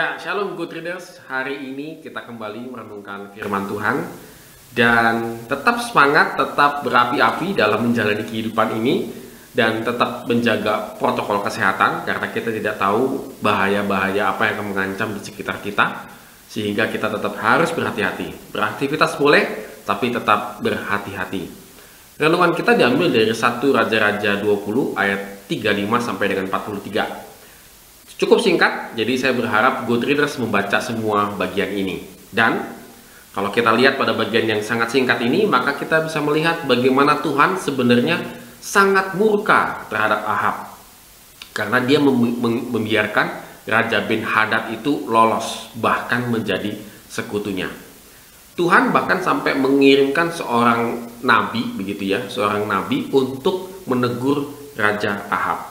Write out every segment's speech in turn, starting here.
Ya, Shalom Good Readers. Hari ini kita kembali merenungkan firman Tuhan dan tetap semangat, tetap berapi-api dalam menjalani kehidupan ini dan tetap menjaga protokol kesehatan karena kita tidak tahu bahaya-bahaya apa yang akan mengancam di sekitar kita sehingga kita tetap harus berhati-hati. Beraktivitas boleh, tapi tetap berhati-hati. Renungan kita diambil dari 1 Raja-Raja 20 ayat 35 sampai dengan 43. Cukup singkat, jadi saya berharap good readers membaca semua bagian ini. Dan kalau kita lihat pada bagian yang sangat singkat ini, maka kita bisa melihat bagaimana Tuhan sebenarnya sangat murka terhadap Ahab. Karena dia mem membiarkan Raja bin Hadad itu lolos, bahkan menjadi sekutunya. Tuhan bahkan sampai mengirimkan seorang nabi, begitu ya, seorang nabi untuk menegur Raja Ahab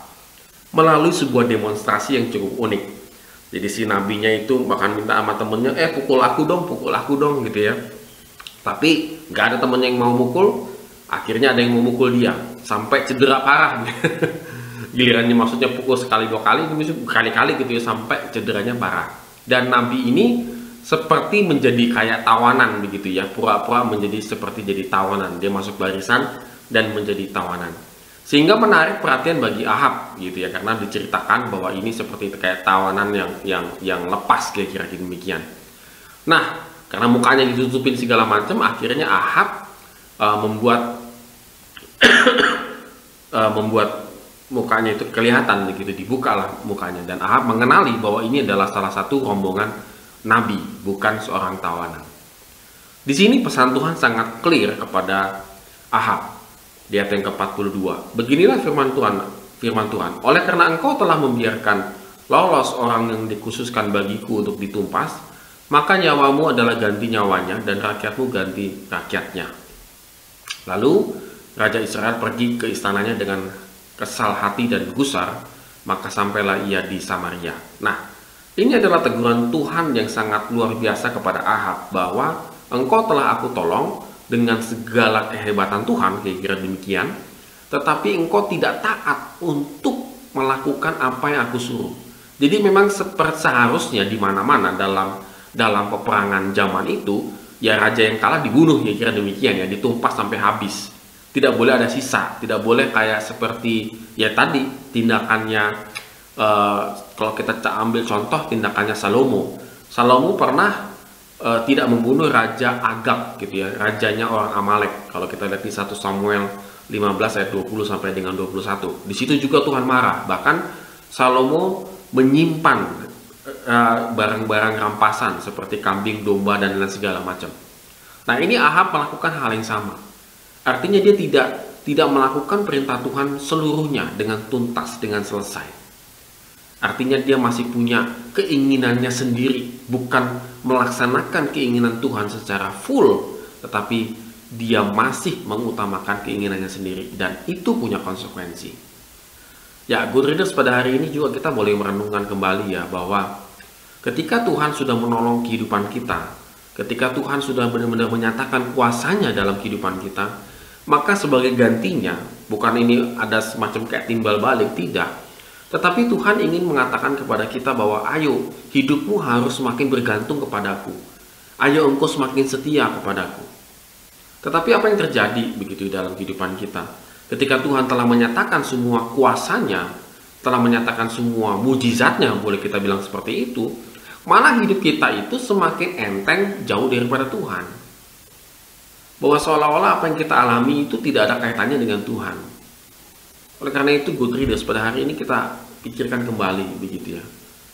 melalui sebuah demonstrasi yang cukup unik. Jadi si nabinya itu bahkan minta sama temennya, eh pukul aku dong, pukul aku dong gitu ya. Tapi nggak ada temennya yang mau mukul, akhirnya ada yang mau mukul dia sampai cedera parah. Gilirannya maksudnya pukul sekali dua kali, ini berkali-kali gitu ya sampai cederanya parah. Dan nabi ini seperti menjadi kayak tawanan begitu ya, pura-pura menjadi seperti jadi tawanan. Dia masuk barisan dan menjadi tawanan sehingga menarik perhatian bagi Ahab gitu ya karena diceritakan bahwa ini seperti kayak tawanan yang yang yang lepas kira-kira demikian. Nah, karena mukanya ditutupin segala macam akhirnya Ahab uh, membuat uh, membuat mukanya itu kelihatan begitu dibukalah mukanya dan Ahab mengenali bahwa ini adalah salah satu rombongan nabi bukan seorang tawanan. Di sini pesan Tuhan sangat clear kepada Ahab di ayat yang ke-42. Beginilah firman Tuhan, firman Tuhan. Oleh karena engkau telah membiarkan lolos orang yang dikhususkan bagiku untuk ditumpas, maka nyawamu adalah ganti nyawanya dan rakyatmu ganti rakyatnya. Lalu Raja Israel pergi ke istananya dengan kesal hati dan gusar, maka sampailah ia di Samaria. Nah, ini adalah teguran Tuhan yang sangat luar biasa kepada Ahab bahwa engkau telah aku tolong, dengan segala kehebatan Tuhan, kira-kira demikian, tetapi engkau tidak taat untuk melakukan apa yang aku suruh. Jadi memang seperti seharusnya di mana-mana dalam dalam peperangan zaman itu, ya raja yang kalah dibunuh ya kira demikian ya, ditumpas sampai habis. Tidak boleh ada sisa, tidak boleh kayak seperti ya tadi tindakannya uh, kalau kita ambil contoh tindakannya Salomo. Salomo pernah uh, tidak membunuh raja Agag gitu ya, rajanya orang Amalek. Kalau kita lihat di 1 Samuel 15 ayat 20 sampai dengan 21. Di situ juga Tuhan marah. Bahkan Salomo menyimpan eh, barang-barang uh, rampasan seperti kambing, domba dan lain segala macam. Nah, ini Ahab melakukan hal yang sama. Artinya dia tidak tidak melakukan perintah Tuhan seluruhnya dengan tuntas, dengan selesai. Artinya dia masih punya keinginannya sendiri, bukan melaksanakan keinginan Tuhan secara full, tetapi dia masih mengutamakan keinginannya sendiri dan itu punya konsekuensi. Ya, good readers pada hari ini juga kita boleh merenungkan kembali ya bahwa ketika Tuhan sudah menolong kehidupan kita, ketika Tuhan sudah benar-benar menyatakan kuasanya dalam kehidupan kita, maka sebagai gantinya, bukan ini ada semacam kayak timbal balik, tidak tetapi Tuhan ingin mengatakan kepada kita bahwa ayo hidupmu harus semakin bergantung kepadaku. Ayo engkau semakin setia kepadaku. Tetapi apa yang terjadi begitu dalam kehidupan kita? Ketika Tuhan telah menyatakan semua kuasanya, telah menyatakan semua mujizatnya, boleh kita bilang seperti itu, malah hidup kita itu semakin enteng jauh daripada Tuhan. Bahwa seolah-olah apa yang kita alami itu tidak ada kaitannya dengan Tuhan. Oleh karena itu good readers pada hari ini kita pikirkan kembali begitu ya.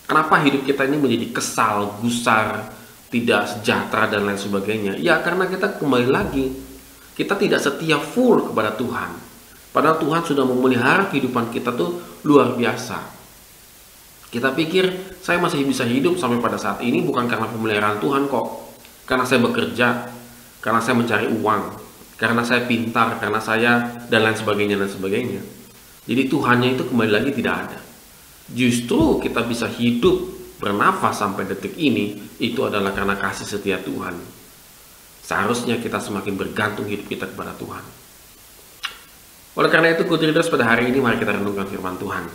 Kenapa hidup kita ini menjadi kesal, gusar, tidak sejahtera dan lain sebagainya? Ya karena kita kembali lagi kita tidak setia full kepada Tuhan. Padahal Tuhan sudah memelihara kehidupan kita tuh luar biasa. Kita pikir saya masih bisa hidup sampai pada saat ini bukan karena pemeliharaan Tuhan kok. Karena saya bekerja, karena saya mencari uang, karena saya pintar, karena saya dan lain sebagainya dan sebagainya. Jadi Tuhannya itu kembali lagi tidak ada justru kita bisa hidup bernafas sampai detik ini itu adalah karena kasih setia Tuhan. Seharusnya kita semakin bergantung hidup kita kepada Tuhan. Oleh karena itu, good pada hari ini mari kita renungkan firman Tuhan.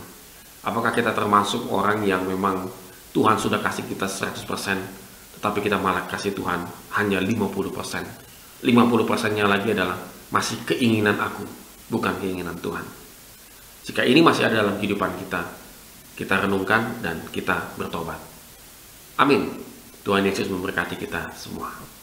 Apakah kita termasuk orang yang memang Tuhan sudah kasih kita 100%, tetapi kita malah kasih Tuhan hanya 50%. 50%-nya lagi adalah masih keinginan aku, bukan keinginan Tuhan. Jika ini masih ada dalam kehidupan kita, kita renungkan dan kita bertobat. Amin. Tuhan Yesus memberkati kita semua.